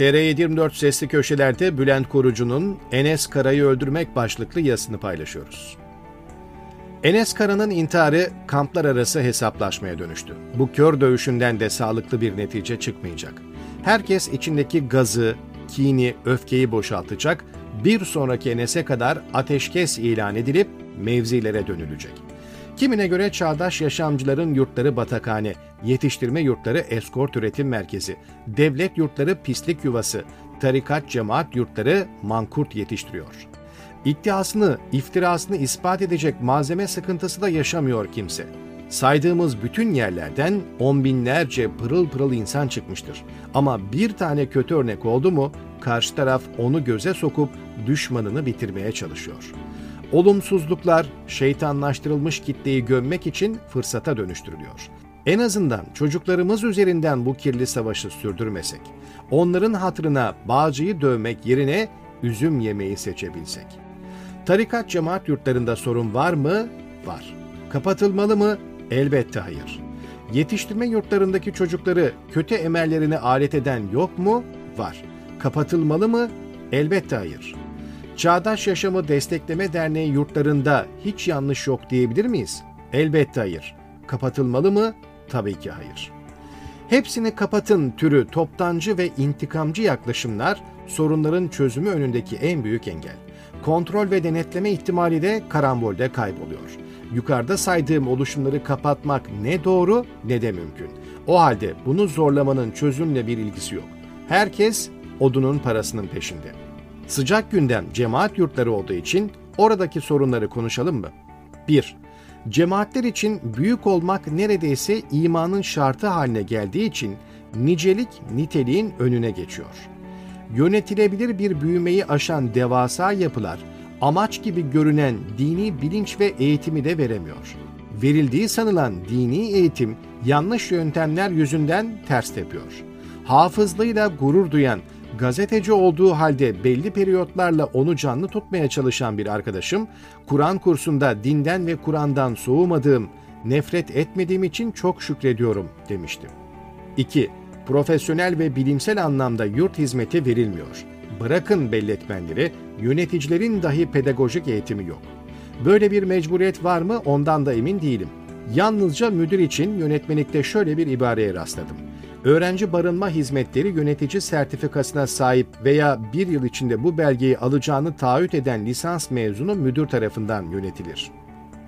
TR724 Sesli Köşeler'de Bülent Korucu'nun Enes Kara'yı öldürmek başlıklı yazısını paylaşıyoruz. Enes Kara'nın intiharı kamplar arası hesaplaşmaya dönüştü. Bu kör dövüşünden de sağlıklı bir netice çıkmayacak. Herkes içindeki gazı, kini, öfkeyi boşaltacak, bir sonraki Enes'e kadar ateşkes ilan edilip mevzilere dönülecek. Kimine göre çağdaş yaşamcıların yurtları batakhane, yetiştirme yurtları eskort üretim merkezi, devlet yurtları pislik yuvası, tarikat cemaat yurtları mankurt yetiştiriyor. İddiasını, iftirasını ispat edecek malzeme sıkıntısı da yaşamıyor kimse. Saydığımız bütün yerlerden on binlerce pırıl pırıl insan çıkmıştır. Ama bir tane kötü örnek oldu mu karşı taraf onu göze sokup düşmanını bitirmeye çalışıyor. Olumsuzluklar şeytanlaştırılmış kitleyi gömmek için fırsata dönüştürülüyor. En azından çocuklarımız üzerinden bu kirli savaşı sürdürmesek, onların hatırına bağcıyı dövmek yerine üzüm yemeği seçebilsek. Tarikat cemaat yurtlarında sorun var mı? Var. Kapatılmalı mı? Elbette hayır. Yetiştirme yurtlarındaki çocukları kötü emellerine alet eden yok mu? Var. Kapatılmalı mı? Elbette hayır. Çağdaş Yaşamı Destekleme Derneği yurtlarında hiç yanlış yok diyebilir miyiz? Elbette hayır. Kapatılmalı mı? Tabii ki hayır. Hepsini kapatın türü toptancı ve intikamcı yaklaşımlar sorunların çözümü önündeki en büyük engel. Kontrol ve denetleme ihtimali de karambolde kayboluyor. Yukarıda saydığım oluşumları kapatmak ne doğru ne de mümkün. O halde bunu zorlamanın çözümle bir ilgisi yok. Herkes odunun parasının peşinde. Sıcak gündem cemaat yurtları olduğu için oradaki sorunları konuşalım mı? 1. Cemaatler için büyük olmak neredeyse imanın şartı haline geldiği için nicelik niteliğin önüne geçiyor. Yönetilebilir bir büyümeyi aşan devasa yapılar amaç gibi görünen dini bilinç ve eğitimi de veremiyor. Verildiği sanılan dini eğitim yanlış yöntemler yüzünden ters tepiyor. Hafızlığıyla gurur duyan gazeteci olduğu halde belli periyotlarla onu canlı tutmaya çalışan bir arkadaşım, Kur'an kursunda dinden ve Kur'an'dan soğumadığım, nefret etmediğim için çok şükrediyorum demiştim. 2. Profesyonel ve bilimsel anlamda yurt hizmeti verilmiyor. Bırakın belletmenleri, yöneticilerin dahi pedagojik eğitimi yok. Böyle bir mecburiyet var mı ondan da emin değilim. Yalnızca müdür için yönetmelikte şöyle bir ibareye rastladım öğrenci barınma hizmetleri yönetici sertifikasına sahip veya bir yıl içinde bu belgeyi alacağını taahhüt eden lisans mezunu müdür tarafından yönetilir.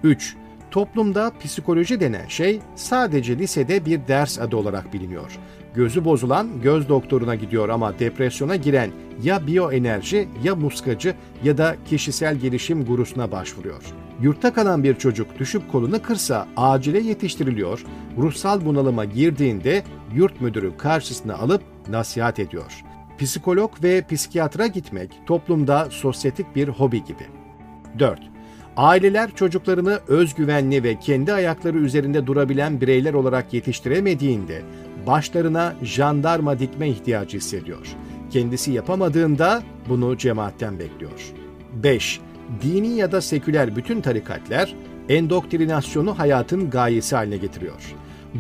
3. Toplumda psikoloji denen şey sadece lisede bir ders adı olarak biliniyor. Gözü bozulan göz doktoruna gidiyor ama depresyona giren ya biyoenerji ya muskacı ya da kişisel gelişim gurusuna başvuruyor. Yurtta kalan bir çocuk düşüp kolunu kırsa acile yetiştiriliyor, ruhsal bunalıma girdiğinde yurt müdürü karşısına alıp nasihat ediyor. Psikolog ve psikiyatra gitmek toplumda sosyetik bir hobi gibi. 4. Aileler çocuklarını özgüvenli ve kendi ayakları üzerinde durabilen bireyler olarak yetiştiremediğinde başlarına jandarma dikme ihtiyacı hissediyor. Kendisi yapamadığında bunu cemaatten bekliyor. 5 dini ya da seküler bütün tarikatlar endoktrinasyonu hayatın gayesi haline getiriyor.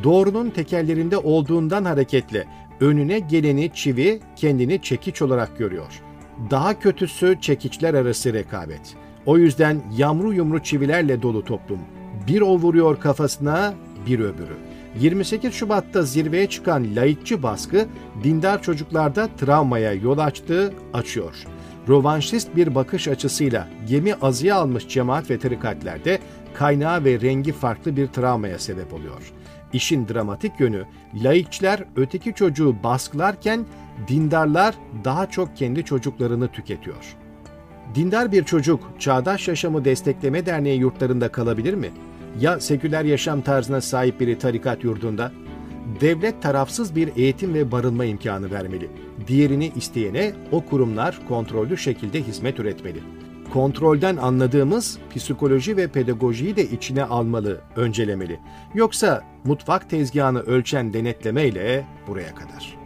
Doğrunun tekerlerinde olduğundan hareketle önüne geleni çivi, kendini çekiç olarak görüyor. Daha kötüsü çekiçler arası rekabet. O yüzden yamru yumru çivilerle dolu toplum. Bir o vuruyor kafasına, bir öbürü. 28 Şubat'ta zirveye çıkan laikçi baskı dindar çocuklarda travmaya yol açtığı açıyor rovanşist bir bakış açısıyla gemi azıya almış cemaat ve tarikatlerde kaynağı ve rengi farklı bir travmaya sebep oluyor. İşin dramatik yönü laikçiler öteki çocuğu baskılarken dindarlar daha çok kendi çocuklarını tüketiyor. Dindar bir çocuk Çağdaş Yaşamı Destekleme Derneği yurtlarında kalabilir mi? Ya seküler yaşam tarzına sahip biri tarikat yurdunda? devlet tarafsız bir eğitim ve barınma imkanı vermeli. Diğerini isteyene o kurumlar kontrollü şekilde hizmet üretmeli. Kontrolden anladığımız psikoloji ve pedagojiyi de içine almalı, öncelemeli. Yoksa mutfak tezgahını ölçen denetlemeyle buraya kadar.